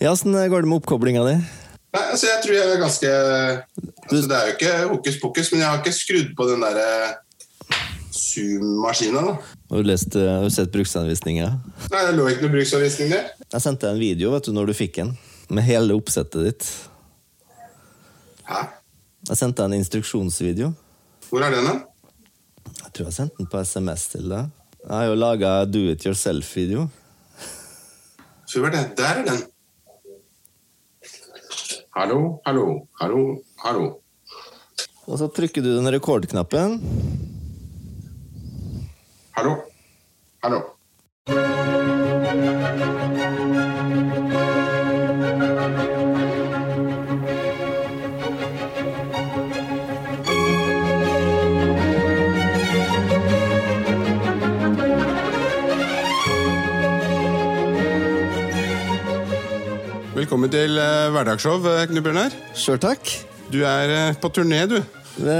Ja, Åssen går det med oppkoblinga di? Nei, altså jeg tror jeg er ganske altså Det er jo ikke hokus pokus, men jeg har ikke skrudd på den derre Zoom-maskina. da. Har du, lest, eh, har du sett bruksanvisninga? Nei, Det lå ikke noe bruksanvisning der. Jeg sendte deg en video vet du, når du fikk den, med hele oppsettet ditt. Hæ? Jeg sendte deg en instruksjonsvideo. Hvor er den, da? Jeg tror jeg sendte den på SMS til deg. Jeg har jo laga do it yourself-video. Der er den. Hallo, hallo, hallo, hallo. Og så trykker du den rekordknappen. Hallo. Hallo. Velkommen til eh, Hverdagsshow, eh, Knut Bjørnar. Sjøl takk. Du er eh, på turné, du. Det,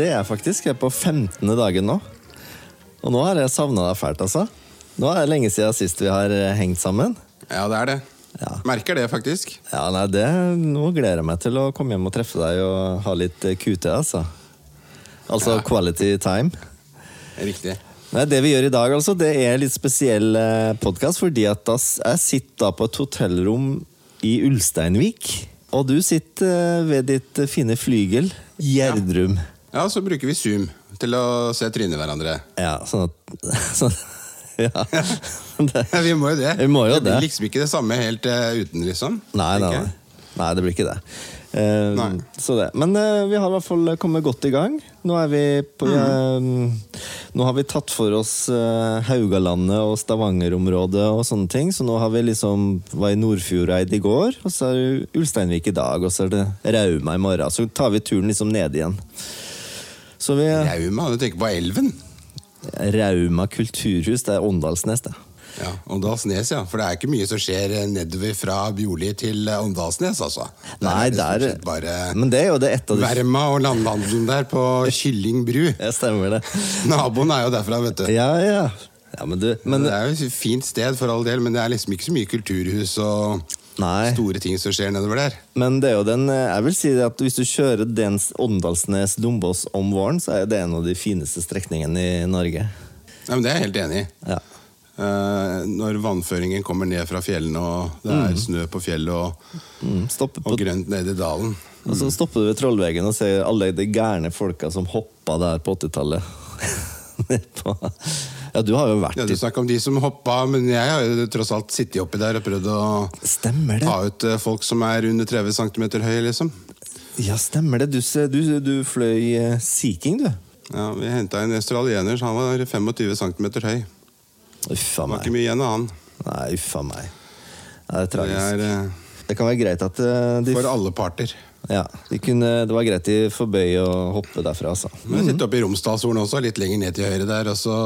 er jeg faktisk. Jeg er på 15. dagen nå. Og nå har jeg savna deg fælt, altså. Nå er det lenge siden sist vi har hengt sammen. Ja, det er det. Ja. Merker det, faktisk. Ja, nei, det, Nå gleder jeg meg til å komme hjem og treffe deg og ha litt QT, altså. Altså Ja. quality time. Riktig. Nei, Det vi gjør i dag, altså, det er litt spesiell podkast, fordi at jeg sitter da på et hotellrom i Ulsteinvik. Og du sitter eh, ved ditt eh, fine flygel, Gjerdrum. Ja, så bruker vi Zoom til å se trynet hverandre. Ja, sånn at sånn, Ja. Det, Ja, vi må jo det. Vi må jo det blir det. liksom ikke det samme helt eh, uten, liksom. nei, nei, nei. Nei, det blir ikke det. Uh, Så det. Men uh, vi har i hvert fall kommet godt i gang. Nå, vi på, mm. eh, nå har vi tatt for oss eh, Haugalandet og Stavanger-området og sånne ting. Så nå har vi liksom var i Nordfjordeid i går, og så er det Ulsteinvik i dag, og så er det Rauma i morgen. Så tar vi turen liksom ned igjen. Vi Rauma, du tenker på elven? Rauma kulturhus, det er Åndalsnes, det. Ja, Åndalsnes, ja. For det er ikke mye som skjer nedover fra Bjorli til Åndalsnes, altså. Der Nei, er det der bare Men det er jo det et av de Verma og landhandelen der på Kylling bru. Ja, stemmer det. Naboen er jo derfra, vet du. Ja, ja. ja men du men, det er jo et fint sted for all del, men det er liksom ikke så mye kulturhus og Nei. store ting som skjer nedover der. Men det er jo den Jeg vil si at hvis du kjører den Åndalsnes-Dombås om våren, så er det en av de fineste strekningene i Norge. Ja, men Det er jeg helt enig i. Ja. Eh, når vannføringen kommer ned fra fjellene, og det er snø på fjellet og, Mm, på, og grønt nede i dalen. og så stopper du ved Trollveggen og ser alle de gærne folka som hoppa der på 80-tallet. Ja, du har jo vært Ja, Du snakker om de som hoppa, men jeg har jo tross alt sittet oppi der og prøvd å ta ut eh, folk som er under 30 cm høye, liksom. Ja, stemmer det. Du, du, du fløy eh, Sea King, du. Ja, Vi henta en australiener, så han var 25 cm høy. Uff meg. Det var ikke mye igjen av han. Nei, uffa meg. Ja, det er Det tragisk. er eh, Det kan være greit at eh, de for alle parter. Ja, de kunne, det var greit de forbøy å hoppe derfra, altså. Mm. jeg sitter oppe i Romsdalshornet også, litt lenger ned til høyre der, og så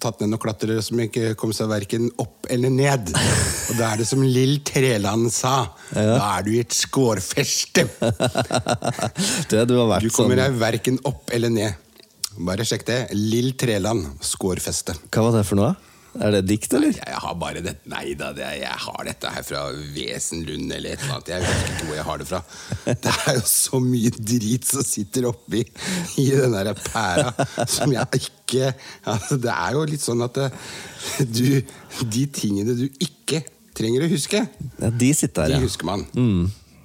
tatt ned noen klatrere som ikke kom seg verken opp eller ned. Og da er det som Lill Treland sa, da er du i et skårfeste. Du, du Du kommer deg verken opp eller ned. Bare sjekk det. Lill Treland, skårfeste. Hva var det for noe? Er det dikt, eller? Jeg har bare det Nei da, det er, jeg har dette her fra Vesenlund eller et eller annet. Jeg vet ikke hvor jeg har det fra. Det er jo så mye drit som sitter oppi i den der pæra som jeg ikke altså, Det er jo litt sånn at det, du De tingene du ikke trenger å huske, Ja, de sitter de her, ja. husker man. Mm.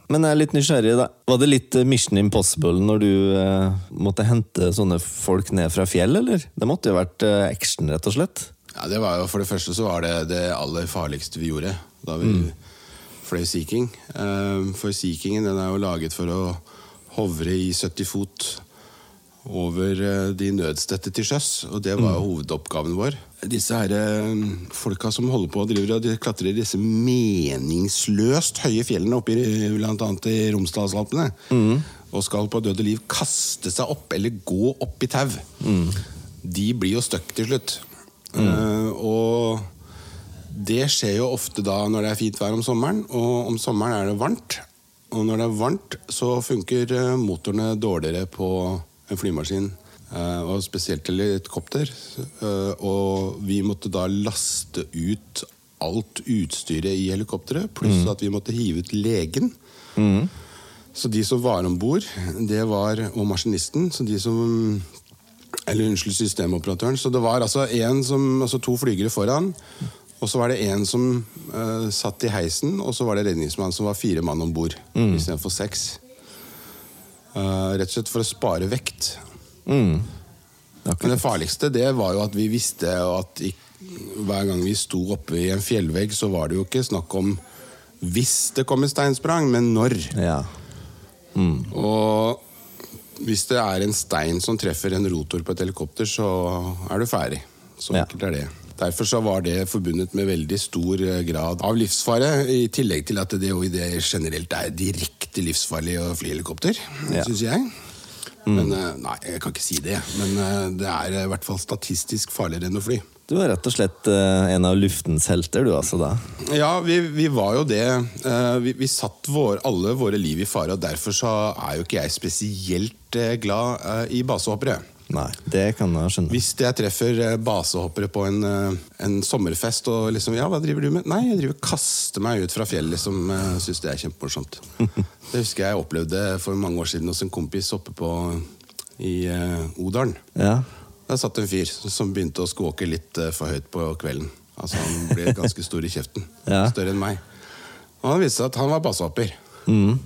Men jeg er litt nysgjerrig, da. Var det litt eh, Mission Impossible når du eh, måtte hente sånne folk ned fra fjell, eller? Det måtte jo vært eh, action, rett og slett. Ja, det var jo For det første så var det det aller farligste vi gjorde da vi fløy Sea King. Eh, For Sea Kingen den er jo laget for å hovre i 70 fot over eh, de nødstedte til sjøs, og det var jo hovedoppgaven vår. Disse her eh, folka som holder på og driver og klatrer disse meningsløst høye fjellene oppe i bl.a. i Romsdalsalpene, og skal på død og liv kaste seg opp eller gå opp i tau, de blir jo stuck til slutt. Eh, og det skjer jo ofte da når det er fint vær om sommeren, og om sommeren er det varmt. Og når det er varmt, så funker motorene dårligere på en flymaskin. eh, Og spesielt til helikopter. Eh, Og vi måtte da laste ut alt utstyret i helikopteret, pluss at vi måtte hive ut legen. Så de som var om bord, det var Og maskinisten. Så de som Eller unnskyld, systemoperatøren. Så det var altså, en som, altså to flygere foran. Og så var det en som uh, satt i heisen, og så var det redningsmann som var fire mann om bord Mm. istedenfor seks. Eh, rett og slett for å spare vekt. Mm. Men det farligste det var jo at vi visste at i, hver gang vi sto oppe i en fjellvegg, så var det jo ikke snakk om hvis det kom et steinsprang, men når. Ja. Og hvis det er en stein som treffer en rotor på et helikopter, så er du ferdig. Så Ja. enkelt er det. Derfor så var det forbundet med veldig stor eh, grad av livsfare, i tillegg til at det jo i det generelt er direkte livsfarlig å fly helikopter, Ja. syns jeg. Men eh, Nei, jeg kan ikke si det. Men eh, det er i hvert fall statistisk farligere enn å fly. Du er rett og slett en av luftens helter, du altså, da. Ja, vi, vi var jo det. Vi, vi satt vår, alle våre liv i fare, og derfor så er jo ikke jeg spesielt glad i basehoppere. Nei, det kan jeg skjønne. Hvis jeg treffer eh, basehoppere på en, eh, en sommerfest og liksom Ja, hva driver du med? Nei, jeg driver og kaster meg ut fra fjellet, liksom. Uh, Syns det er kjempemorsomt. Det husker jeg opplevde for mange år siden hos en kompis oppe på i uh, Odalen. Ja. Der satt en fyr som begynte å skåke litt uh, for høyt på kvelden. Altså Han ble ganske stor i kjeften. Ja. Større enn meg. Og han viste seg at han var basehopper. Mm.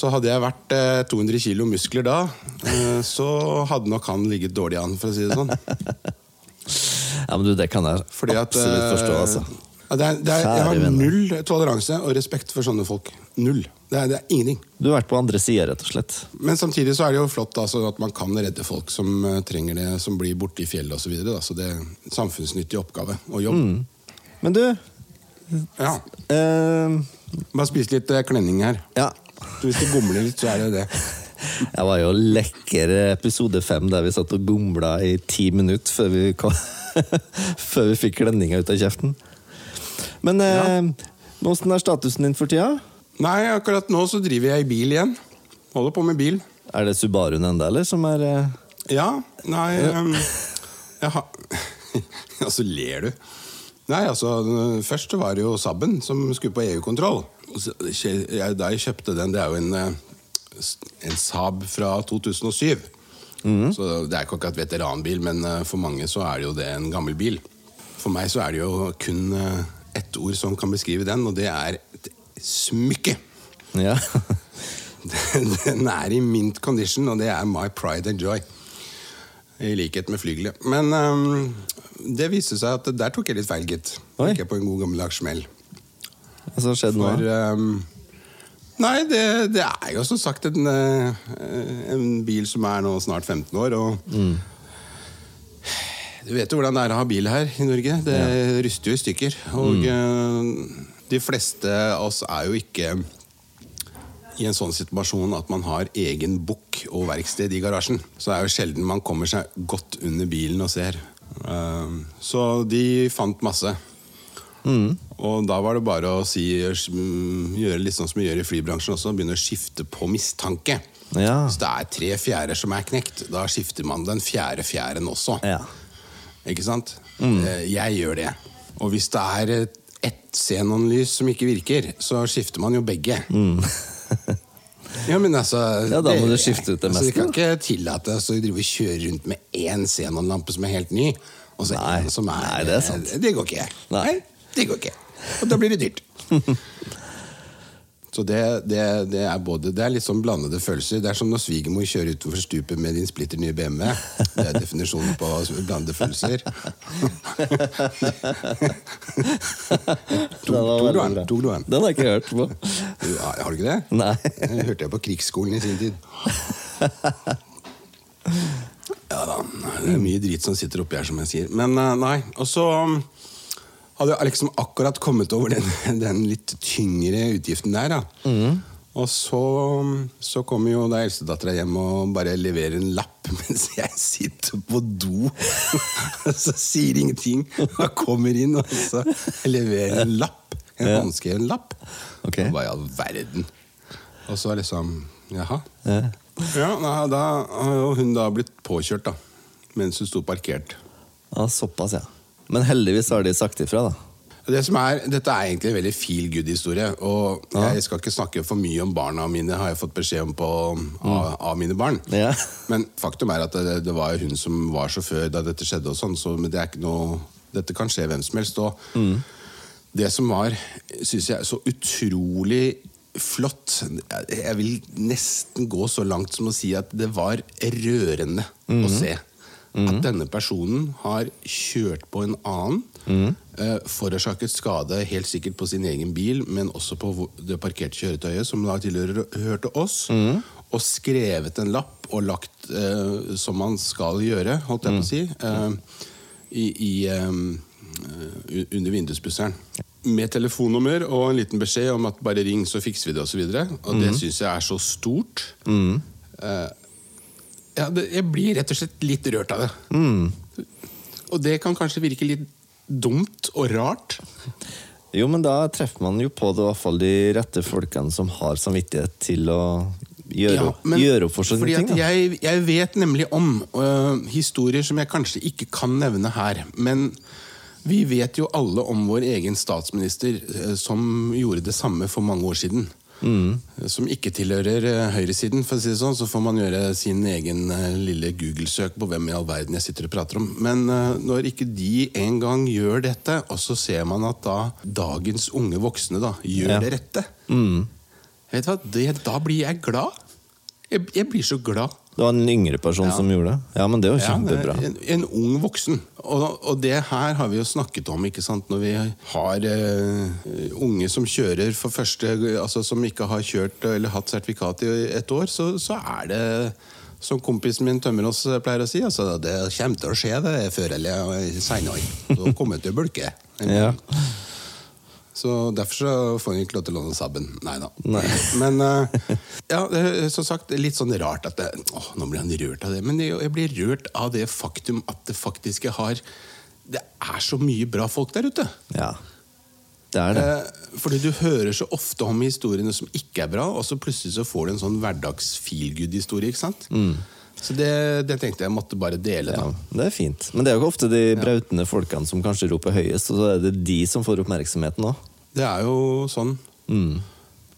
Så hadde jeg vært eh, 200 kilo muskler da, eh, så hadde nok han ligget dårlig an, for å si det sånn. ja, men du, det kan jeg Fordi at, absolutt eh, forstå, altså. det er, det er, jeg har null toleranse og respekt for sånne folk. Null. Det er, det er ingenting. Du har vært på andre sida, rett og slett. Men samtidig så er det jo flott altså, at man kan redde folk som eh, trenger det, som blir borte i fjellet osv. Så, videre, så det er en samfunnsnyttig oppgave og jobb. Men du Ja. eh, Bare spise litt eh, klenning her. Ja. Hvis du gomler litt, så er det det. Jeg var jo lekker episode fem der vi satt og gomla i ti minutter før vi, kom, før vi fikk klenninga ut av kjeften. Men eh, åssen er statusen din for tida? Nei, akkurat nå så driver jeg i bil igjen. Holder på med bil. Er det Subaruen enda, eller? Som er eh, Ja, nei um, jeg har Altså, ler du. Nei, altså, først var det jo Sabben som skulle på EU-kontroll. Da jeg kjøpte den, det er jo en, eh, en Saab fra 2007. Så det er ikke akkurat veteranbil, men eh, for mange så er det jo det en gammel bil. For meg så er det jo kun eh, ett ord som kan beskrive den, og det er et smykke. Ja. Den er i mint condition, og det er my pride and joy. I likhet med flygelet. Men um, det viste seg at der tok jeg litt feil, gitt. Gikk jeg på en god gammeldags smell. Hva som skjedde nå? For um, Nei, det, det er jo som sagt en, øh, en bil som er nå snart 15 år, og Du vet jo hvordan det er å ha bil her i Norge. Det ryster jo i stykker. Og mm. de fleste av oss er jo ikke i en sånn situasjon at man har egen bukk og verksted i garasjen. Så det er jo sjelden man kommer seg godt under bilen og ser. Um, Så de fant masse. Og da var det bare å si, mm, gjøre litt sånn som vi gjør i flybransjen også, begynne å skifte på mistanke. Ja. Så det er tre fjærer som er knekt, da skifter man den fjerde fjæren også. Ja. Ikke sant? Mm. Jeg gjør det. Og hvis det er et- ett xenonlys som ikke virker, så skifter man jo begge. Ja, men altså Ja, da må du skifte ut det altså, de Vi kan ikke tillate oss å kjøre rundt med én xenonlampe som er helt ny, og så en som er Nei, det er sant. Det går ikke. Nei. Det går ikke. Og da blir det dyrt. Så det, det, det er både Det er litt sånn blandede følelser. Det er som når svigermor kjører utover stupet med din splitter nye BMW. Det er definisjonen på blandede følelser. Tok du den? du den? Den har jeg ikke hørt på. Du, Har du ikke det? Nei. Den hørte jeg på krigsskolen i sin tid. Ja da. Det er mye drit som sitter oppi her, som jeg sier. Men eh, nei. Og så um, hadde liksom akkurat kommet over den, den litt tyngre utgiften der. Da. Og så, så kommer jo da eldstedattera hjem og bare leverer en lapp mens jeg sitter på do. Så sier ingenting. Og kommer inn og så leverer en lapp. En håndskreven lapp. Okay. Og Hva i all verden? Og så liksom Jaha. Ja. Da har jo hun da blitt påkjørt, da. Mens hun sto parkert. Ja, såpass, ja. Men heldigvis har de sagt ifra, da. Det som er, dette er egentlig en veldig feel good-historie. Og jeg skal ikke snakke for mye om barna mine, har jeg fått beskjed om på, av, av mine barn. Ja. Men faktum er at det, det var hun som var sjåfør da dette skjedde. og sånn, så det noe, Dette kan skje hvem som helst. og Det som var, syns jeg, så utrolig flott Jeg vil nesten gå så langt som å si at det var rørende å se. At denne personen har kjørt på en annen, eh, forårsaket skade helt sikkert på sin egen bil, men også på det parkerte kjøretøyet, som da tilhørte oss, og skrevet en lapp og lagt, eh, som man skal gjøre, holdt jeg på å si, eh, i, i, eh, under vinduspusseren. Med telefonnummer og en liten beskjed om at bare ring, så fikser vi det, osv. Og, så og det syns jeg er så stort. Eh, ja, det, jeg blir rett og slett litt rørt av det. Og det kan kanskje virke litt dumt og rart. Jo, men da treffer man jo på det, i hvert fall de rette folkene som har samvittighet til å gjøre, Ja, men gjøre opp for sånne fordi ting. Jeg, jeg vet nemlig om øh, historier som jeg kanskje ikke kan nevne her. Men vi vet jo alle om vår egen statsminister øh, som gjorde det samme for mange år siden. Mm. Som ikke tilhører øh, høyresiden, for å si det sånn. Så får man gjøre sin egen øh, lille Google-søk på hvem i all verden jeg sitter og prater om. Men øh, når ikke de engang gjør dette, og så ser man at da dagens unge voksne da gjør Ja. det rette. Vet du hva? Det, da blir jeg glad. Jeg, jeg blir så glad. Det var en yngre person Ja. som gjorde det. Ja, men det var Ja, kjempebra. en, en ung voksen. Og, og det her har vi jo snakket om, ikke sant? når vi har uh, unge som kjører for første Altså som ikke har kjørt eller hatt sertifikat i et år, så, så er det som kompisen min Tømmerås pleier å si, altså, det kommer til å skje det før eller senere. Så kommer det til å bulke. Ja. Så derfor så får hun ikke lov til å låne Saben. Nei da. Nei. Men uh, ja, som sagt litt sånn rart at det, åh, Nå blir han rørt av det. Men jeg, jeg blir rørt av det faktum at det faktisk har Det er så mye bra folk der ute. Ja, det er det. Eh, fordi du hører så ofte om historiene som ikke er bra, og så plutselig så får du en sånn hverdags feelgood-historie. ikke sant? Så det, det tenkte jeg måtte bare dele. da. Ja, det er fint. Men det er jo ikke ofte de brautende folkene som kanskje roper høyest, og så er det de som får oppmerksomheten òg. Det er jo sånn. Mm.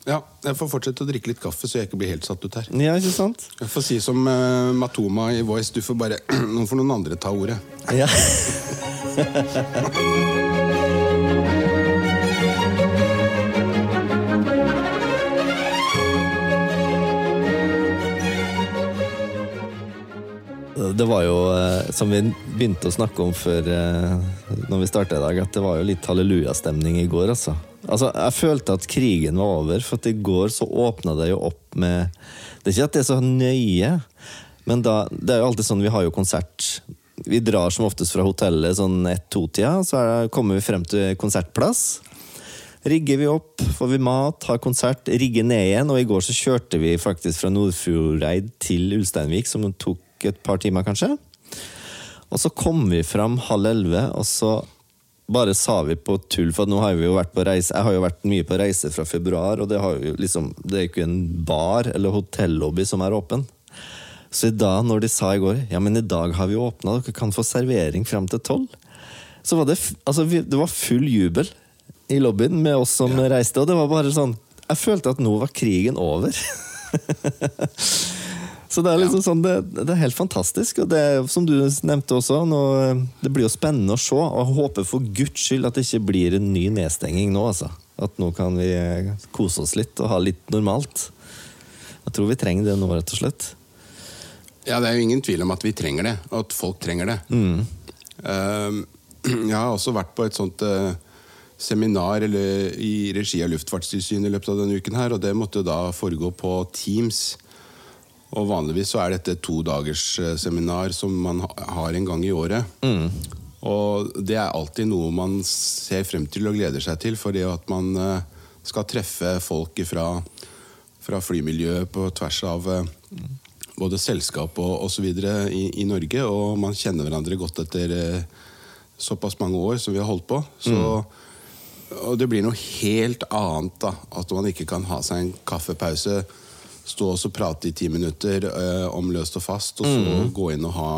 Ja, Jeg får fortsette å drikke litt kaffe, så jeg ikke blir helt satt ut her. Ja, ikke sant? Jeg får si som uh, Matoma i Voice, du får bare Nå får noen andre ta ordet. Ja. Det var jo, eh, som vi begynte å snakke om før eh, Når vi starta i dag, at det var jo litt hallelujastemning i går. Altså. altså, Jeg følte at krigen var over, for at i går så åpna det jo opp med Det er ikke at det er så nøye, men da, det er jo alltid sånn, vi har jo konsert Vi drar som oftest fra hotellet sånn ett-to-tida, så det, kommer vi frem til konsertplass. Rigger vi opp, får vi mat, har konsert, rigger ned igjen. Og i går så kjørte vi faktisk fra Nordfjordeid til Ulsteinvik, som tok et par timer, kanskje. Og så kom vi fram halv elleve, og så bare sa vi på tull, for nå har vi jo vært på reise Jeg har jo vært mye på reise fra februar, og det, har jo liksom, det er jo ikke en bar eller hotellobby som er åpen. Så i dag, når de sa i går Ja, men i dag har vi åpna, dere kan få servering fram til tolv. Så var det, altså, vi, det var full jubel i lobbyen med oss som reiste, og det var bare sånn Jeg følte at nå var krigen over. Så det er liksom sånn, det, det er helt fantastisk. Og det som du nevnte også, nå, det blir jo spennende å se. Og jeg håper for guds skyld at det ikke blir en ny nedstenging nå. altså. At nå kan vi eh, kose oss litt og ha litt normalt. Jeg tror vi trenger det nå, rett og slett. Ja, det er jo ingen tvil om at vi trenger det, og at folk trenger det. Eh, jeg har også vært på et sånt eh, seminar eller, i regi av Luftfartstilsynet i løpet av denne uken her, og det måtte da foregå på Teams. Og vanligvis så er dette et to dagers eh, som man har en gang i året. Og det er alltid noe man ser frem til og gleder seg til, for det at man eh, skal treffe folk fra, fra flymiljøet på tvers av eh, både selskap og osv. I, i Norge, og man kjenner hverandre godt etter såpass mange år som vi har holdt på. Så, Og det blir noe helt annet da, at man ikke kan ha seg en kaffepause, stå og så prate i ti minutter uh, om løst og fast, og så gå inn og ha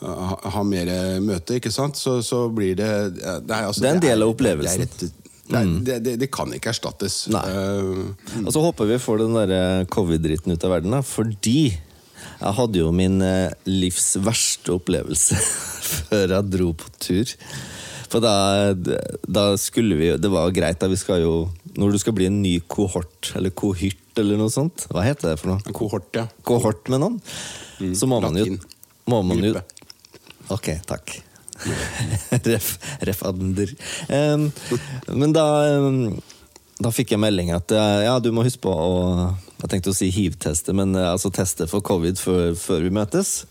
ha, ha mer møte, ikke sant, så, så blir det Det er, altså, Det er en del av opplevelsen. Det, rett, det, er, det, det, kan ikke erstattes. Nei. Eh, Og så håper vi får den der eh, covid-dritten ut av verden, da, fordi jeg hadde jo min livs verste opplevelse før jeg dro på tur. For da, da skulle vi jo Det var greit, da. Vi skal jo Når du skal bli en ny kohort, eller kohyrt, eller noe sånt Hva heter det for noe? kohort, ja. Kohort med noen? Så må man jo, må man jo Ok, takk. ref, ref adender. Um, men da um, Da fikk jeg melding at eh, ja, du må huske på å Jeg tenkte å si hiv-teste, men eh, altså teste for covid før, før vi møtes.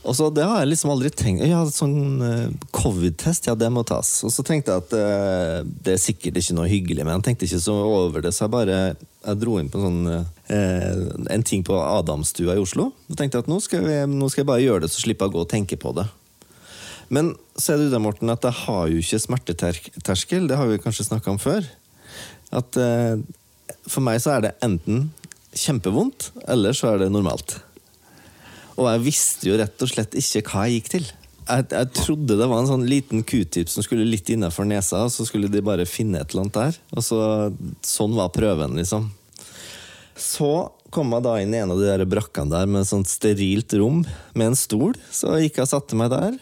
Og så Det har jeg liksom aldri tenkt Ja, sånn eh, covid-test, ja, det må tas. Og så tenkte jeg at eh, det er sikkert ikke noe hyggelig, men jeg tenkte ikke så over det, så jeg bare jeg dro inn på sånn, eh, en ting på Adamstua i Oslo. Og tenkte at nå skal, vi, nå skal jeg bare gjøre det, så slipper jeg å gå og tenke på det. Men så er det det, Morten, at jeg har jo ikke smerteterskel. Det har vi kanskje snakka om før. At For meg så er det enten kjempevondt, eller så er det normalt. Og jeg visste jo rett og slett ikke hva jeg gikk til. Jeg, jeg trodde det var en sånn liten q-tip som skulle litt innafor nesa, og så skulle de bare finne et eller annet der. Og så, sånn var prøven, liksom. Så kom jeg da inn i en av de der brakkene der med et sånt sterilt rom med en stol. Så gikk jeg og satte meg der,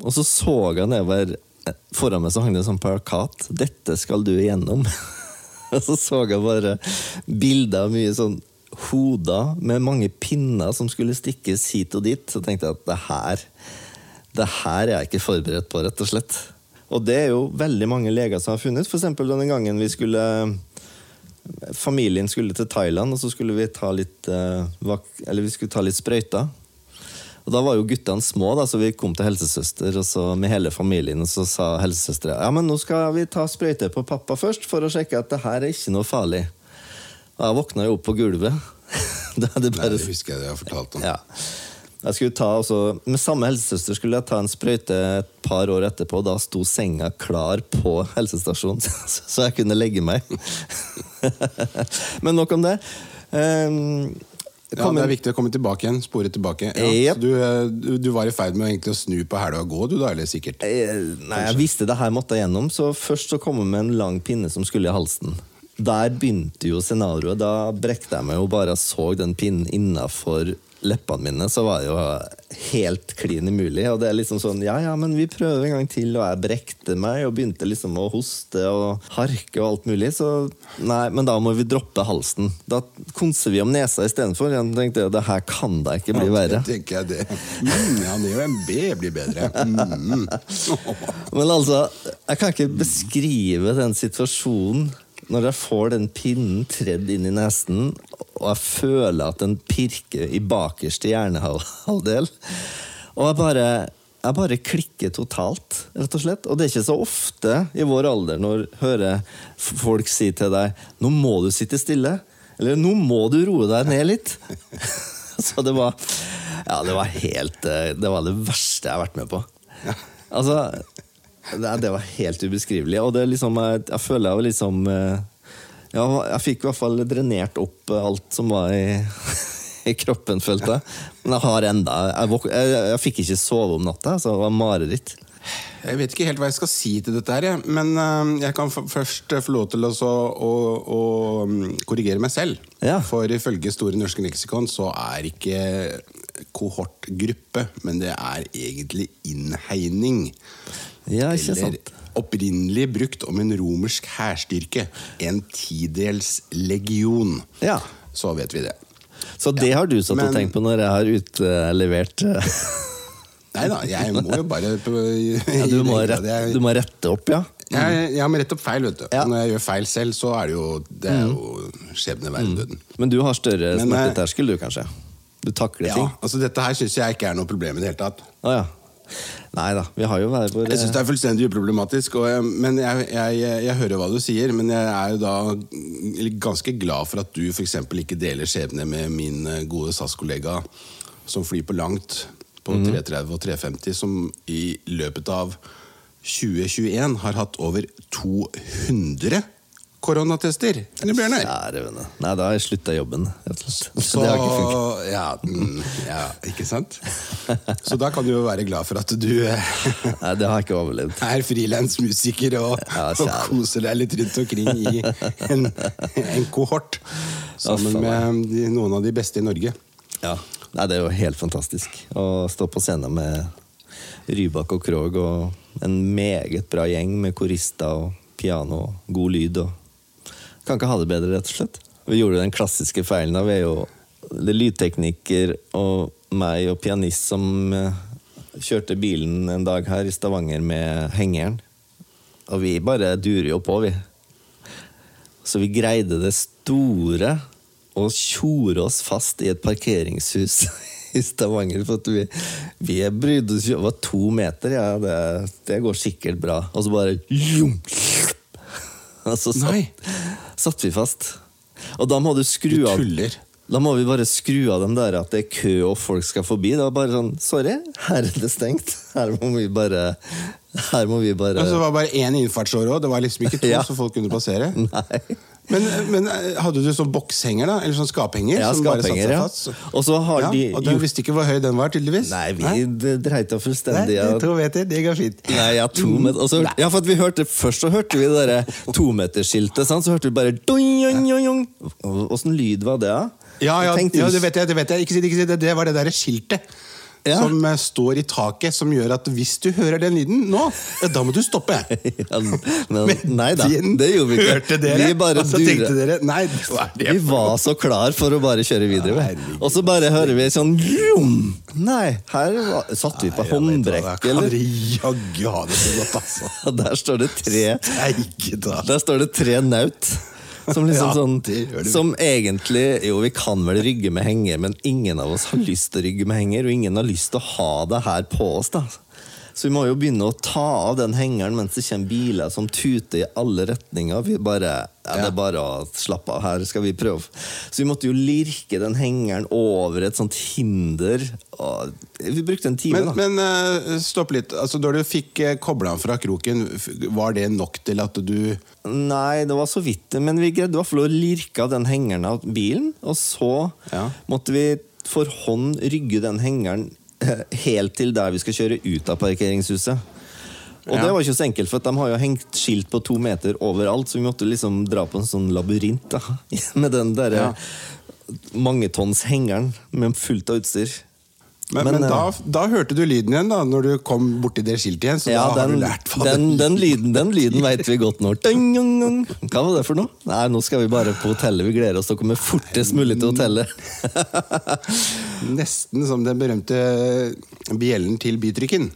og så så jeg nedover Foran meg så hang det en sånn plakat. 'Dette skal du igjennom'. og så så jeg bare bilder av mye sånn hoder med mange pinner som skulle stikkes hit og dit. Så tenkte jeg at det her, det her er jeg ikke forberedt på, rett og slett. Og det er jo veldig mange leger som har funnet. Eksempel denne gangen vi skulle Familien skulle til Thailand, og så skulle vi ta litt, eh, eller vi skulle ta litt sprøyter. Og Da var jo guttene små, da, så vi kom til helsesøster og så med hele familien. Og så sa helsesøstera ja, men nå skal vi ta sprøyte på pappa først for å sjekke at det her er ikke noe farlig. Og jeg våkna jo opp på gulvet. det, det Nei, det husker jeg det har fortalt om. ja. Jeg skulle ta også, Med samme helsesøster skulle jeg ta en sprøyte et par år etterpå. Da sto senga klar på helsestasjonen, så jeg kunne legge meg. Men nok om det. Um, Ja, det er viktig å komme tilbake igjen. Spore tilbake. Ja, Yep. du, eh, du, du var i ferd med å snu på hæla og gå, du da? Eller sikkert? Eh, Nei, jeg visste det her måtte jeg gjennom, så først så kom jeg med en lang pinne som skulle i halsen. Der begynte jo scenarioet. Da brekte jeg meg jo bare og så den pinnen innafor leppene mine, så var det jo helt klin umulig. Og det er liksom sånn, ja ja, men vi prøver en gang til, og jeg brekte meg og begynte liksom å hoste og harke og alt mulig. Så nei, men da må vi droppe halsen. Da konser vi om nesa istedenfor. Jeg tenkte det her kan da ikke bli verre. Ja, Det tenker jeg det. Mm, ja, det er jo en B blir bedre. Mm. Men altså, jeg kan ikke beskrive den situasjonen når jeg får den pinnen tredd inn i nesen, og jeg føler at den pirker i bakerste hjernehalvdel. Og jeg bare, jeg bare klikker totalt, rett og slett. Og det er ikke så ofte i vår alder når hører folk si til deg 'nå må du sitte stille', eller 'nå må du roe deg ned litt'. Så det var Ja, det var helt eh, Det var det verste jeg har vært med på. Altså det, det var helt ubeskrivelig. Og det liksom, jeg, jeg føler jeg liksom ja, Jeg fikk i hvert fall drenert opp eh, alt som var i, i kroppen, følte jeg. Men jeg har enda Jeg, jeg, jeg fikk ikke sove om natta, så det var mareritt. Jeg vet ikke helt hva jeg skal si til dette, her, men eh, jeg kan først få lov til å, å, å mm, korrigere meg selv. Ja. For ifølge Store norske leksikon så er ikke kohortgruppe, men det er egentlig innhegning. Ja, ikke Eller sant? opprinnelig brukt om en romersk hærstyrke. En tidels legion. Ja. Så vet vi det. Så det har du satt og tenkt på når jeg har utlevert eh, Nei da, jeg må jo bare ja, du, må rette, du må rette opp, ja? Jeg, jeg må rette opp feil, vet du. Ja. Når jeg gjør feil selv, så er det jo, det er jo skjebne verden døden. Men du har større eh, smerteterskel, du, kanskje? Du takler Ja, ting? altså Dette her syns jeg ikke er noe problem i det hele tatt. Ah, ja. Nei da, vi har jo hver vår Jeg syns det er fullstendig uproblematisk. Og jeg, men jeg, jeg, jeg, hører hva du sier, men jeg er jo da ganske glad for at du f.eks. ikke deler skjebne med min eh, gode SAS-kollega som flyr på langt på 330 og 350, som i løpet av 2021 har hatt over 200 koronatester. Eller Bjørnar? Kjære vene. Nei, da har jeg slutta jobben. Så, det har ikke funket. ja, mm, ja, ikke sant? Så da kan du jo være glad for at du eh, Nei, det har jeg ikke overlevd. er frilansmusiker og, Ja, og koser deg litt rundt omkring i en, en kohort. Sammen med de, noen av de beste i Norge. Ja. Nei, det er jo helt fantastisk å stå på scenen med Rybak og Krog og en meget bra gjeng med korister og piano og god lyd. og Kan ikke ha det bedre, rett og slett. Vi gjorde den klassiske feilen. av jo det er lydtekniker og meg og pianist som eh, kjørte bilen en dag her i Stavanger med hengeren. Og vi bare durer jo på, vi. Så vi greide det store å tjore oss fast i et parkeringshus i Stavanger. For at vi, vi brydde oss jo Det var to meter, ja. Det, det går sikkert bra. Og så bare Og så satt, satt vi fast. Og da må du skru Du av tuller. Da må vi bare skru av dem der at det er kø og folk skal forbi. Det var bare sånn Sorry, her er det stengt. Her må vi bare Her må vi bare Altså, det var bare én innfartsåre òg, det var liksom ikke to, Ja. så folk kunne passere. Nei. Men, men eh, hadde du sånn bokshenger, da? Eller sånn skaphenger? Ja, skaphenger, ja. Og så har ja, de Og du visste ikke hvor høy den var, tydeligvis? Nei, vi det dreit oss fullstendig Nei, av. to meter, det går fint. Nei, ja, to meter. Også, Nei. ja, for vi hørte, Først så hørte vi det derre tometersskiltet, sant? så hørte vi bare. Åssen lyd var det, da? Ja, ja, ja, det vet jeg. det vet jeg Ikke si det, ikke si det. Det var det derre skiltet. Ja. Som eh, står i taket, som gjør at hvis du hører den lyden nå, da må du stoppe. Ja, men, nei da, det gjorde vi ikke. Hørte dere? Vi bare og så duret. tenkte dere Nei, Vi var så klar for å bare kjøre videre. Ja, Og så bare hører vi sånn vroom. Nei, her var, satt vi på håndbrekk, eller? jaggu ha det så godt, altså. Der står det tre Steike. Der står det tre naut. Som liksom sånn. Som egentlig Jo, vi kan vel rygge med henger, men ingen av oss har lyst til å rygge med henger, og ingen har lyst til å ha det her på oss, da. Så vi må jo begynne å ta av den hengeren mens det kommer biler som tuter i alle retninger. Vi bare, ja, Det er bare å slappe av, her skal vi prøve. Så vi måtte jo lirke den hengeren over et sånt hinder. Vi brukte en time, Men, da. men eh, stopp litt. Altså, da du fikk uh, kobla den fra kroken, var det nok til at du Nei, det var så vidt. Men vi greide i hvert fall å lirke av den hengeren av bilen. Og så Ja. måtte vi for hånd rygge den hengeren eh, helt til der vi skal kjøre ut av parkeringshuset. Og Ja. det var ikke så enkelt, for de har jo hengt skilt på to meter overalt, så vi måtte liksom dra på en sånn labyrint da, med den der Ja. mangetons-hengeren med fullt av utstyr. Men, Men, men, eh, da, da hørte du lyden igjen, da, når du kom borti det skiltet igjen. Så Ja, da har den, du lært hva den, den lyden, den lyden vet vi godt nå. Hva var det for noe? Nei, nå skal vi bare på hotellet. Vi gleder oss til å komme fortest mulig til hotellet. Nesten som den berømte bjellen til bytrykken.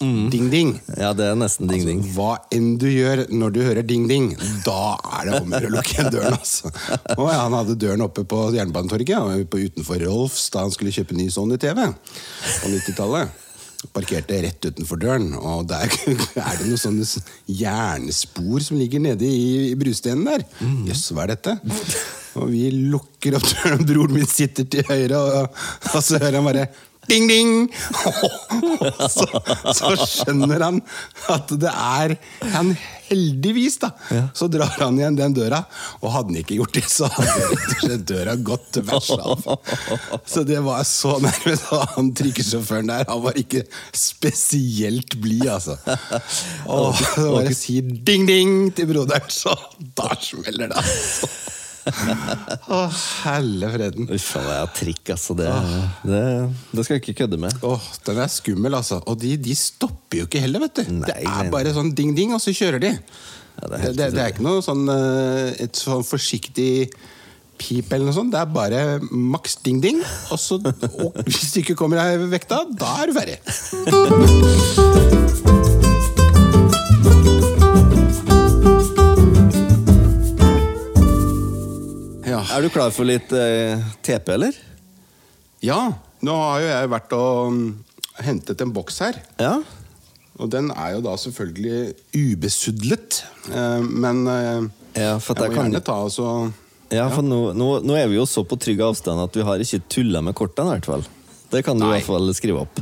Mm. Ding-ding. Ja, det er nesten ding, ding. Hva enn du gjør når du hører ding-ding, da er det om å gjøre å lukke døren. Altså. Og ja, han hadde døren oppe på Jernbanetorget, på utenfor Rolfs da han skulle kjøpe ny Sony-TV på 90-tallet. Parkerte rett utenfor døren, og der er det noen sånne jernspor som ligger nede i, i brustenen der. Jøss, hva er dette? Og vi lukker opp døren, broren min sitter til høyre, og, og så hører han bare Ding, ding! Så, så skjønner han at det er han Heldigvis, da, så drar han igjen den døra. Og hadde han ikke gjort det, så hadde døra gått til av. Så det var så nærme. Så han trikkesjåføren der, han var ikke spesielt blid, altså. Og så bare sier ding, ding til broderen, så da smeller det, altså. Å, helle freden. Uff a meg, trikk, altså. Det, det, det skal jeg ikke kødde med. Åh, Den er skummel, altså. Og de, de stopper jo ikke heller, vet du. Nei, det er nei. bare sånn ding-ding, og så kjører de. Ja, det er det er ikke noe sånn eh, et sånn forsiktig pip eller noe sånt. Det er bare maks ding-ding. Og så, og hvis du ikke kommer deg vekta, da er du ferdig. Ja. Er du klar for litt eh, TP, eller? ja, nå har jo jeg vært og mm, hentet en boks her. Ja? Og den er jo da selvfølgelig ubesudlet. Eh, men eh, Ja, jeg må kan- gjerne ta og så Ja, for nå, nå, nå er vi jo så på trygg avstand at vi har ikke tulla med kortene, i hvert fall. Det kan du i hvert fall skrive opp.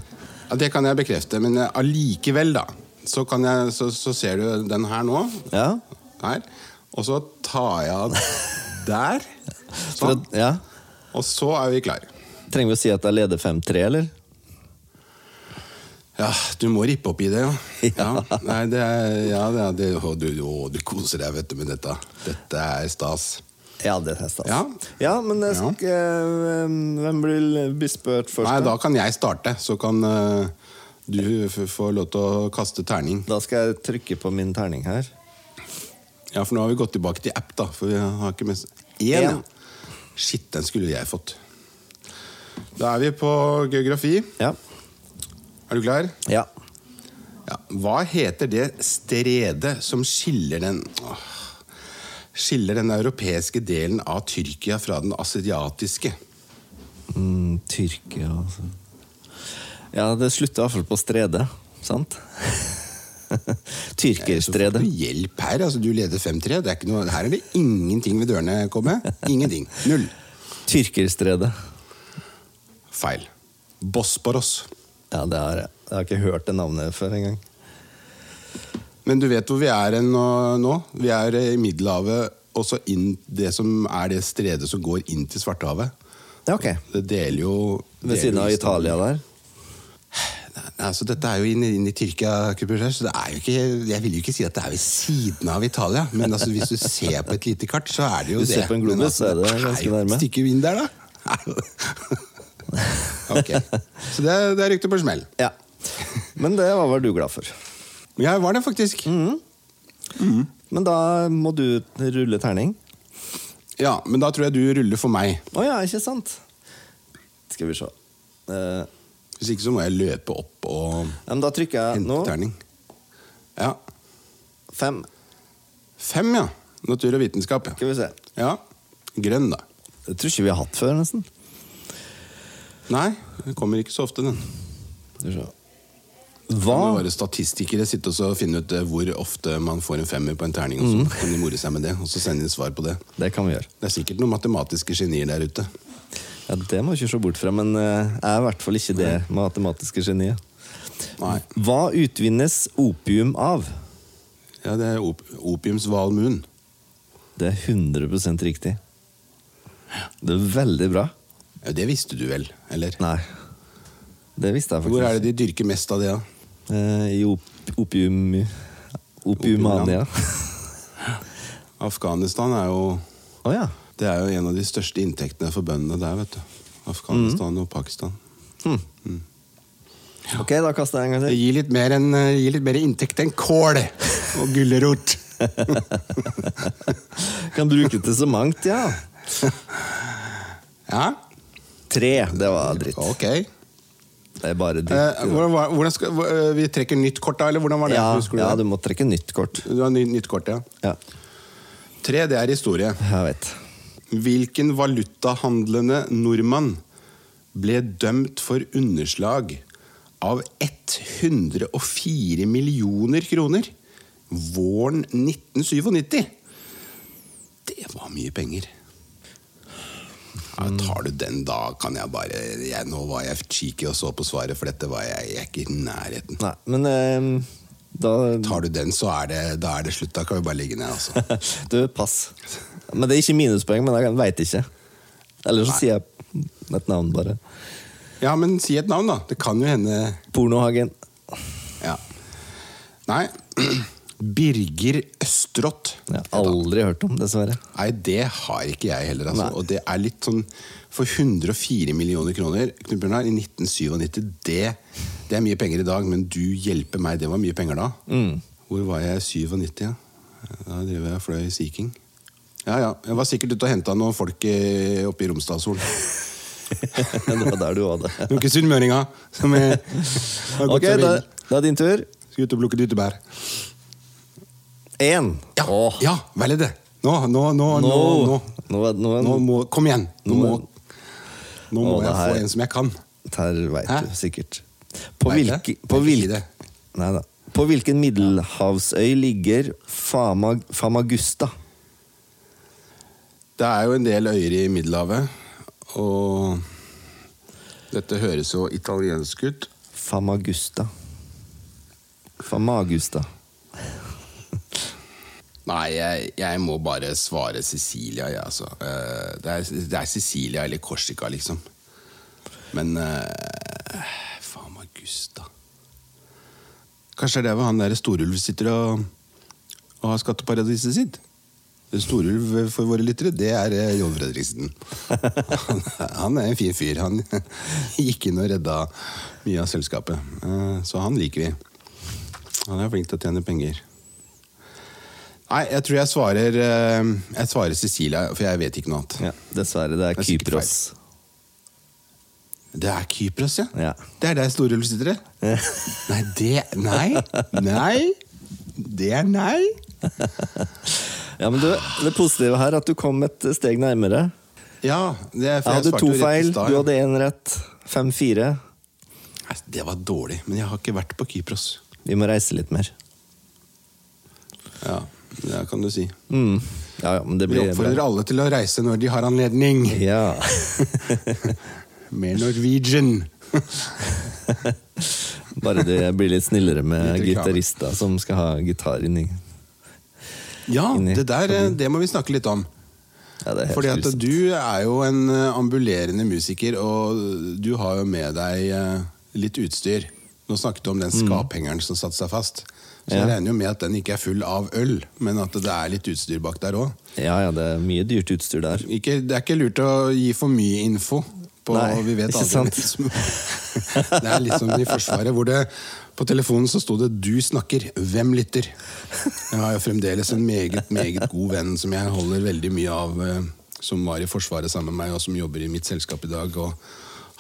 Ja, Det kan jeg bekrefte, men eh, allikevel, da. Så, kan jeg, så, så ser du den her nå. Ja? Her. Og så tar jeg av der. Sånn. at, ja. Og så er vi klare. Trenger vi å si at jeg leder 5-3, eller? Ja, du må rippe opp i det, ja. Ja. ja. Nei, det er, ja, det er det, å, du, å, du koser deg, vet du, med dette. Dette er stas. Ja, det er stas. Ja. ja, men jeg skal Ja. eh, Hvem blir, bli spurt først? Nei, da kan jeg starte, så kan eh, du få lov til å kaste terning. Da skal jeg trykke på min terning her. Ja, for nå har vi gått tilbake til app, da. For vi har ikke mest Én! Shit, den skulle jeg fått. Da er vi på geografi. Ja. Er du klar? ja. Ja. Hva heter det stredet som skiller den åh, Skiller den europeiske delen av Tyrkia fra den asiatiske? Mm, Tyrkia, altså. Ja, det slutter iallfall på stredet, sant? Tyrkerstredet. Hjelp her. altså Du leder 5-3. Det er ikke noe- Her er det ingenting ved dørene, Kobbe. Ingenting. Null. Tyrkerstredet. Feil. Bosporos. Ja, det har jeg. Jeg har ikke hørt det navnet før engang. Men du vet hvor vi er nå? Vi er i Middelhavet, og så inn det som er det stredet som går inn til Svartehavet. Ja, ok. Det deler jo Ved siden av Italia der. Altså, dette er jo inn, inn i Tyrkia, så det er jo ikke, jeg vil jo ikke si at det er ved siden av Italia. Men altså, hvis du ser på et lite kart, så er det jo du det. ser på en globus, altså, så er det ganske nærme. Et stykke vind der, da. ok. Så det, det rykte på smell. Ja. Men det var vel du glad for. Jeg var det faktisk. Mm. Men da må du rulle terning. Ja, Men da tror jeg du ruller for meg. Å ja, ikke sant? Skal vi se. Eh, Hvis ikke så må jeg løpe opp og men da trykker jeg hente nå. terning. Ja. Fem. Fem, ja. Natur og vitenskap. Ja. Skal vi se. ja. Grønn, da. Det tror ikke vi har hatt før, nesten. Nei, det kommer ikke så ofte, den. Skal vi se. Hva jo bare statistikere sitte og finne ut eh, hvor ofte man får en femmer på en terning, og så Mm. kan de more seg med det, og så sende inn svar på det. Det kan vi gjøre. Det er sikkert noen matematiske genier der ute. Ja, Det må du ikke se bort fra, men eh, jeg er i hvert fall ikke det matematiske geniet. Nei. Hva utvinnes opium av? Ja, det er op opiumsvalmuen. Det er 100% riktig. Det er veldig bra. Ja, det visste du vel, eller? Nei, det visste jeg faktisk Hvor er det de dyrker mest av det, da? Eh, I op opium... Opiumania. Afghanistan er jo Å ja. Det er jo en av de største inntektene for bøndene der, vet du. Afghanistan Mm. og Pakistan. Ok, da kaster jeg en gang Det til. gir litt mer, en, eh, gir litt mer inntekt enn kål og gulrot. Kan bruke til så mangt, ja. Ja, Tre, det var dritt. ok. Det er bare dritt. Eh, hvordan, hvordan skal, eh, vi trekker nytt kort, da? eller hvordan var det? ja, du ja, du må trekke nytt kort. Du har ny, nytt kort, ja. Ja, Tre, det er historie. jeg vet. Hvilken valutahandlende nordmann ble dømt for underslag av 104 millioner kroner våren 1997? Det var mye penger. Ja, tar du den, da kan jeg bare jeg, Nå var jeg cheeky og så på svaret, for dette var jeg, jeg er ikke i nærheten. Nei, men eh, da Tar du den, så er det, da er det slutt. Da kan vi bare ligge ned, altså. Du, pass. Men det er ikke minuspoeng, men jeg veit ikke. Eller så Nei. sier jeg et navn, bare. Ja, men si et navn, da. Det kan jo hende Pornohagen. Ja. Nei, Birger Østrått. Jeg har aldri hørt om, dessverre. Nei, det har ikke jeg heller. Altså. Og det er litt sånn For 104 millioner kroner Bjørnar, i 1997, det, det er mye penger i dag, men du hjelper meg, det var mye penger da. Mm. Hvor var jeg? 97, ja. Da driver jeg fløy Sea King. Ja, ja. Jeg var sikkert ute og henta noen folk oppe i Romsdalsol. det var der du var, det. Noen sunnmøringer som er, har gått Ok, da, da er din tur. Skal ut og plukke dyttebær. Én. Ja, Åh. ja vel er det. Nå, nå, nå, nå, Nå, nå. nå, nå, må, kom igjen! Nå må, nå må det jeg her- få en som jeg kan. Her veit Hæ? du sikkert. På, Vet hvilke, på, Jeg vil hvil, ikke Neida. på hvilken middelhavsøy ligger Fama, Famagusta? Det er jo en del øyer i Middelhavet, og dette høres jo italiensk ut. Famagusta. Famagusta. Nei, jeg, jeg må bare svare Cecilia, jeg, altså. Eh, Det er, det er Cecilia eller Korsika, liksom. Men eh, Famagusta. Kanskje det er der hvor han der Storulv sitter og, og har skatteparadiset sitt? Storulv for våre lyttere, det er John Jon Fredriksen. Han, han er en fin fyr. Han gikk inn og redda mye av selskapet. Eh, Så han liker vi. Han er flink til å tjene penger. Nei, jeg tror jeg svarer eh, Jeg svarer Cecilia, for jeg vet ikke noe annet. Ja, dessverre. Det er Det er Kypros. Det er Kypros, ja? Ja. Det er der Storulv sitter? Ja. Nei, det Nei! Nei! Det er nei! Ja, men du, Det positive her er at du kom et steg nærmere. Ja, det er, for Jeg hadde to feil, du hadde én rett. Fem-fire. Nei, Det var dårlig, men jeg har ikke vært på Kypros. Vi må reise litt mer. Ja, det kan du si. Mm. Ja, ja, men det Vi oppfordrer alle til å reise når de har anledning. Ja. Med Norwegian. Bare det blir litt snillere med gitarister som skal ha gitar inni. Ja, det der eh, det må vi snakke litt om. Ja, Fordi at du er jo en eh, ambulerende musiker, og du har jo med deg eh, litt utstyr. Nå snakket du om den skaphengeren som satte seg fast. Så jeg Mm. Ja. regner jo med at den ikke er full av øl, men at det er litt utstyr bak der òg. Ja, ja, det er mye dyrt utstyr der. Det er ikke lurt å gi for mye info. På, Nei, vi vet ikke sant? liksom. Det er litt som i Forsvaret, hvor det på telefonen så sto det 'du snakker', hvem lytter? Jeg har jo fremdeles en meget, meget god venn som jeg holder veldig mye av, eh, som var i Forsvaret sammen med meg, og som jobber i mitt selskap i dag. og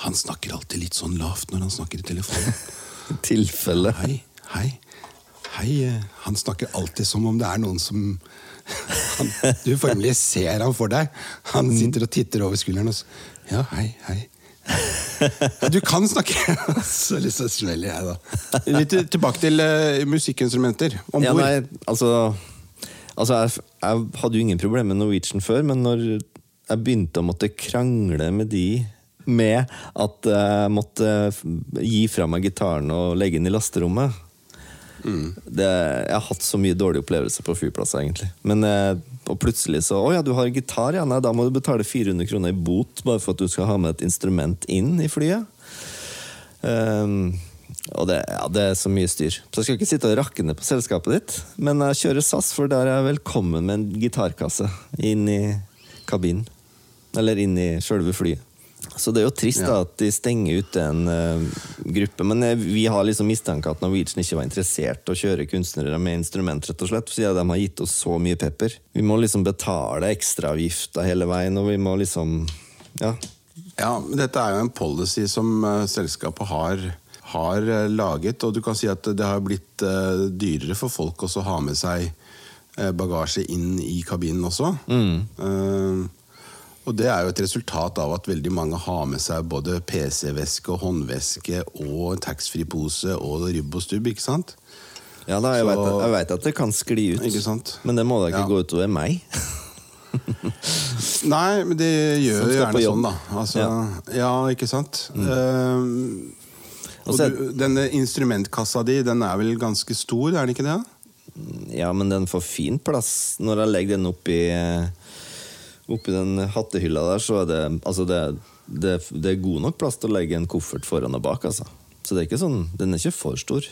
Han snakker alltid litt sånn lavt når han snakker i telefonen. Tilfelle. Hei, hei, hei. eh, Han snakker alltid som om det er noen som han, Du formelig ser han for deg. Han sitter og titter over skulderen og så Ja, hei, hei. Ja, du kan snakke! Så litt så snill jeg, da. Litt tilbake til uh, musikkinstrumenter. Om Ja, bord. nei, altså, altså jeg, jeg hadde jo ingen problemer med Norwegian før, men når jeg begynte å måtte krangle med de med at jeg måtte gi fra meg gitaren og legge den i lasterommet det, Jeg har hatt så mye dårlige opplevelser på flyplasser, egentlig. Men, eh, og plutselig så Å ja, du har gitar, ja. Nei, da må du betale 400 kroner i bot bare for at du skal ha med et instrument inn i flyet. Um, og det, ja, det er så mye styr. Så jeg skal ikke sitte og rakke ned på selskapet ditt, men jeg kjører SAS, for der er jeg velkommen med en gitarkasse inn i kabinen. Eller inn i sjølve flyet. Så det er jo trist da at de stenger ute en uh, gruppe. Men eh, vi har liksom mistanke at Norwegian ikke var interessert å kjøre kunstnere med instrument, rett og slett, siden de har gitt oss så mye pepper. Vi må liksom betale ekstraavgifter hele veien, og vi må liksom Ja. Ja, Dette er jo en policy som uh, selskapet har, har laget. Og du kan si at det har blitt dyrere for folk også å ha med seg bagasje inn i kabinen også. Eh, og det er jo et resultat av at veldig mange har med seg både PC-veske og håndveske og taxfree-pose og ribb og stubb, ikke sant? Ja da, jeg vet, jeg vet at det kan skli ut. Ikke sant? Men det må da ikke Ja. gå utover meg. Nei, men det gjør jo gjerne sånn, da. Altså, ja. ikke sant? Eh, Og og du, denne instrumentkassa di, den er vel ganske stor, er den ikke det? Ja, men den får fin plass når jeg legger den oppi Oppi den hattehylla der, så er det Altså, det, det, det er god nok plass til å legge en koffert foran og bak, altså. Så det er ikke sånn Den er ikke for stor.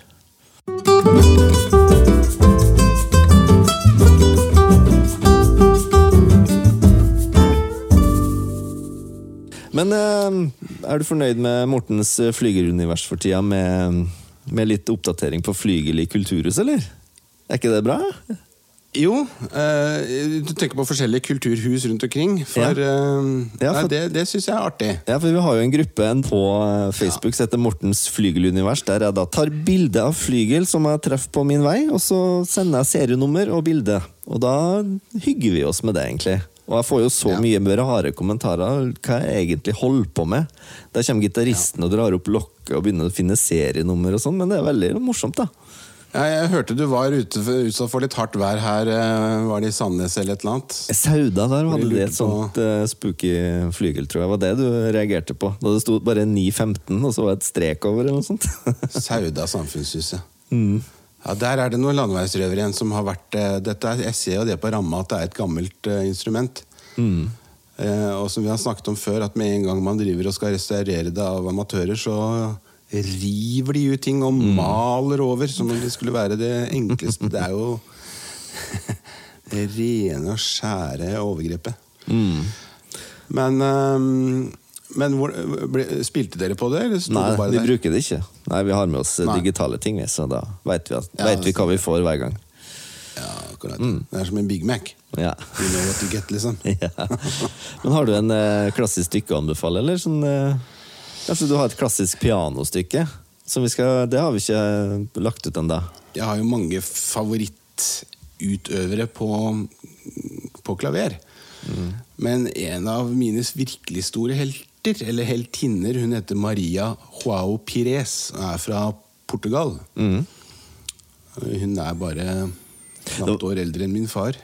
Men eh, er du fornøyd med Mortens flygerunivers for tida, med, med litt oppdatering på flygel i kulturhus, eller? Er ikke det bra? Jo, Uh, du tenker på forskjellige kulturhus rundt omkring. For, Ja. eh, Ja, nei, det, det syns jeg er artig. Ja, for Vi har jo en gruppe på eh, Facebook som heter Mortens flygelunivers, der jeg da tar bilde av flygel som jeg treffer på min vei, og så sender jeg serienummer og bilde. Og da hygger vi oss med det, egentlig. Og jeg får jo så Ja. mye rare kommentarer hva jeg egentlig holder på med. Der kommer gitaristen og drar opp lokket og begynner å finne serienummer og sånn, men det er veldig morsomt, da. Ja, jeg hørte du var ute for, utsatt for litt hardt vær her. eh, Var det i Sandnes eller et eller annet? Sauda, der hadde de et sånt uh, spooky flygel, tror jeg. var det du reagerte på? Da det sto bare 9.15, og så var det et strek over, eller noe sånt. Sauda samfunnshuset. Mm. Ja, Der er det noen landeveisrøvere igjen som har vært eh, dette Jeg ser jo det på ramma at det er et gammelt uh, instrument. Eh, og som vi har snakket om før, at med en gang man driver og skal restaurere det av amatører, så river de ut ting og maler over som om det skulle være det enkleste. Det er jo det rene og skjære overgrepet. Men, um, men hvor, ble, spilte dere på det, Nei, det vi der? bruker det ikke. Nei, Vi har med oss eh, Nei. digitale ting, så da vet vi, at, Ja, vet vi hva vi får hver gang. Ja, akkurat. Det er som en Big Mac. Ja. You know what you get, liksom. ja. Men har du en eh, klassisk stykke å anbefale, eller? Sånn, eh, kanskje du har et klassisk pianostykke? Som vi skal, det har vi ikke eh, lagt ut ennå. Jeg har jo mange favorittutøvere på, på klaver. Men en av mine virkelig store helter, eller heltinner, hun heter Maria Joao Pires, og er fra Portugal. Hun er bare knapt år eldre enn min far.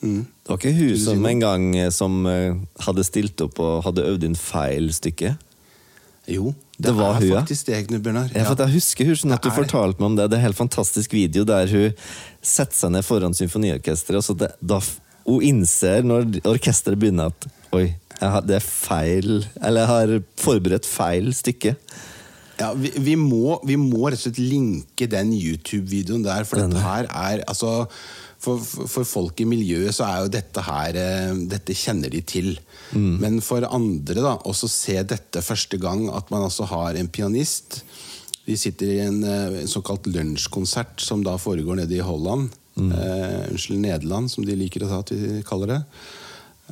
Mm. Det var ikke hun som en gang eh, som eh, hadde stilt opp og hadde øvd inn feil stykke? Jo, det, Det var er hun, faktisk det, Knut Bjørnar. Ja, jeg husker hun sånn at du fortalte meg om det. Det er en helt fantastisk video der hun setter seg ned foran symfoniorkesteret, og så det, da hun innser når orkesteret begynner at Oi, jeg har, det er feil Eller jeg har forberedt feil stykke. Ja, vi, vi, må, vi må rett og slett linke den YouTube-videoen der, for dette her er altså for, for, folk i miljøet så er jo dette her eh, Dette kjenner de til. Men for andre, da, også se dette første gang, at man altså har en pianist De sitter i en, eh, en såkalt lunsjkonsert som da foregår nede i Holland. Eh, unnskyld, Nederland, som de liker å ta at vi kaller det.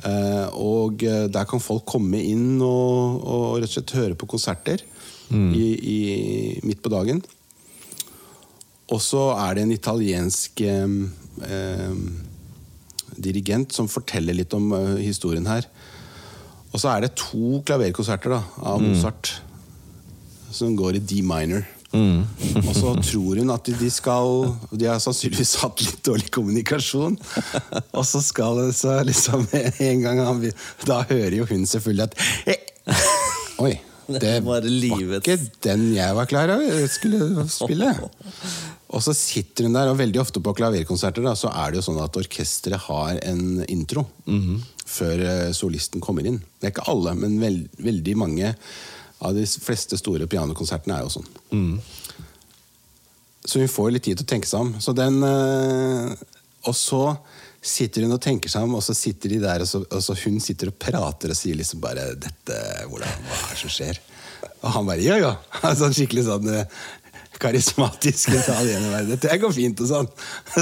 Eh, og eh, der kan folk komme inn og, og rett og slett høre på konserter i, i, midt på dagen. Og så er det en italiensk eh, dirigent som forteller litt om eh, historien her. Og så er det to klaverkonserter da, av Mozart som går i D minor. og så tror hun at de, skal De har sannsynligvis hatt litt dårlig kommunikasjon. Og så skal det så liksom en gang han, Da hører jo hun selvfølgelig at eh, Oi. Det Det var ikke den jeg var klar over skulle spille. Og så sitter hun der, og veldig ofte på klaverkonserter da, så er det jo sånn at orkesteret har en intro før eh, solisten kommer inn. Det er ikke alle, men veld, veldig mange av de fleste store pianokonsertene er jo sånn. Så hun får litt tid til å tenke seg om. Så den, eh, og så sitter hun og tenker seg om, og så sitter de der, og så, og så hun sitter og prater og sier liksom bare dette, hvordan, Hva er det som skjer? Og han bare ja, ja. Sånn skikkelig sånn eh, karismatisk italiener. bare, Dette går fint, og sånn.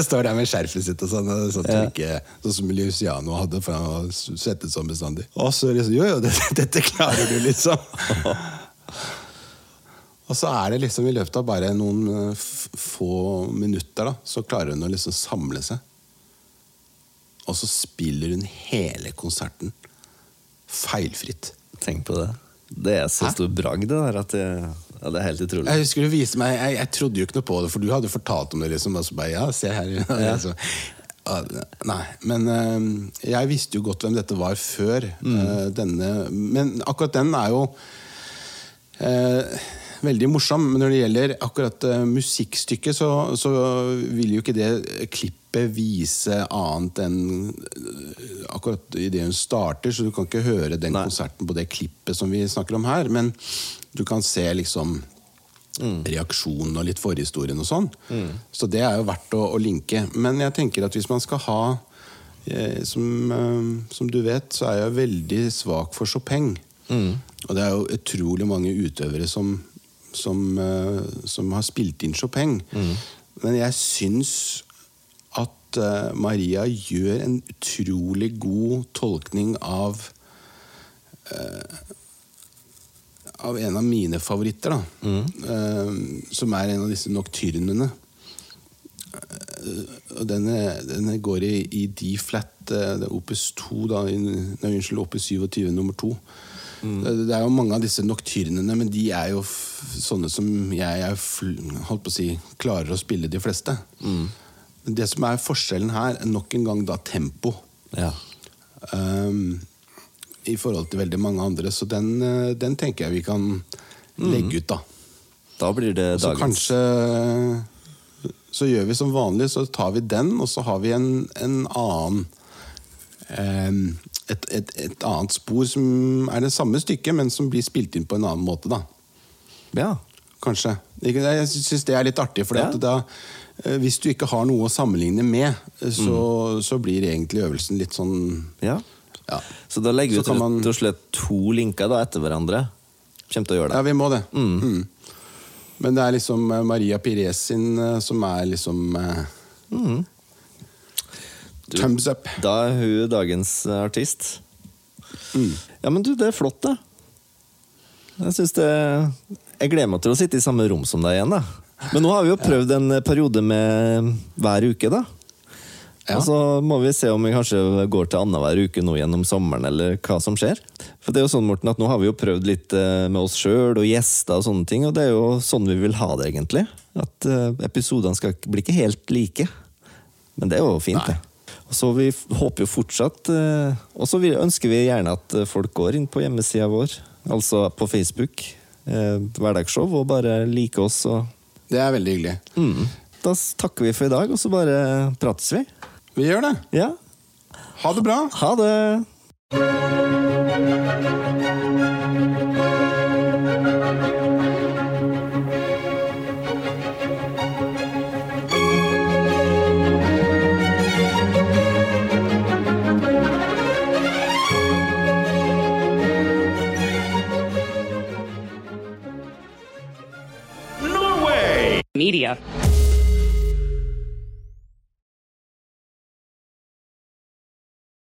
Står der med skjerfet sitt og sånn. og Sånn, Ja. sånn som Luciano hadde, for han var svettet sånn bestandig. Og så liksom Jo, jo, dette, dette klarer du, liksom. Og så er det liksom i løpet av bare noen eh, få minutter, da, så klarer hun å liksom samle seg. Og så spiller hun hele konserten feilfritt. Tenk på det. Det er så stor bragd, det der, at det, ja, det er helt utrolig. Jeg husker du viste meg, jeg, jeg trodde jo ikke noe på det, for du hadde fortalt om det. liksom, og så bare, ja, se her. Altså, ah, nei, men eh, jeg visste jo godt hvem dette var før eh, denne Men akkurat den er jo eh, veldig morsom. Men når det gjelder akkurat eh, musikkstykket, så, så vil jo ikke det klippet vise annet enn akkurat idet hun starter, så du kan ikke høre den Nei. konserten på det klippet som vi snakker om her. Men du kan se liksom reaksjonen og litt forhistorien og sånn. Så det er jo verdt å, å linke. Men jeg tenker at hvis man skal ha eh, som, eh, som du vet, så er jeg veldig svak for Chopin. Og det er jo utrolig mange utøvere som, som, eh, som har spilt inn Chopin. Men jeg syns at eh, Maria gjør en utrolig god tolkning av av en av mine favoritter, da. Eh, som er en av disse noktyrnene. Eh, og denne, denne går i, i D-flat, eh, det er opus 2, da, i, nei, unnskyld, opus 27 nummer 2. Det, det er jo mange av disse noktyrnene, men de er jo sånne som jeg jeg holdt på å si, klarer å spille de fleste. Mm. det som er forskjellen her, er nok en gang da tempo. Ja. Um, I forhold til veldig mange andre. Så den, eh, den tenker jeg vi kan legge ut, da. Da blir det Så kanskje så gjør vi som vanlig, så tar vi den, og så har vi en, en annen eh, et, et, et annet spor som er det samme stykket, men som blir spilt inn på en annen måte, da. Ja. Kanskje. Jeg syns det er litt artig, for Ja. da eh, hvis du ikke har noe å sammenligne med, eh, så, Mm. så blir egentlig øvelsen litt sånn ja. Ja, Så da legger vi ut rett man- og slett to linker da etter hverandre. Kommer til å gjøre det. ja vi må det. Mm. Men det er liksom eh, Maria Pires sin eh, som er liksom eh, Mm. Thumbs up. Da er hun dagens artist. Mm. Ja, men du, det er flott, det. Jeg syns det Jeg gleder meg til å sitte i samme rom som deg igjen, da. Men nå har vi jo prøvd en periode med hver uke, da. Ja. Og så må vi se om vi kanskje går til annenhver uke nå gjennom sommeren, eller hva som skjer. For det er jo sånn, Morten, at nå har vi jo prøvd litt eh, med oss sjøl og gjester og sånne ting, og det er jo sånn vi vil ha det, egentlig. At eh, episodene skal bli ikke helt like. Men det er jo fint, Nei. det. Og så Vi håper jo fortsatt eh, Og så ønsker vi gjerne at folk går inn på hjemmesida vår, altså på Facebook, Hverdagsshow, og bare liker oss. Og, Det er veldig hyggelig. mm. Da takker vi for i dag, og så bare prates vi. Vi gjør det. Ja, Ha det bra. ha det! Media.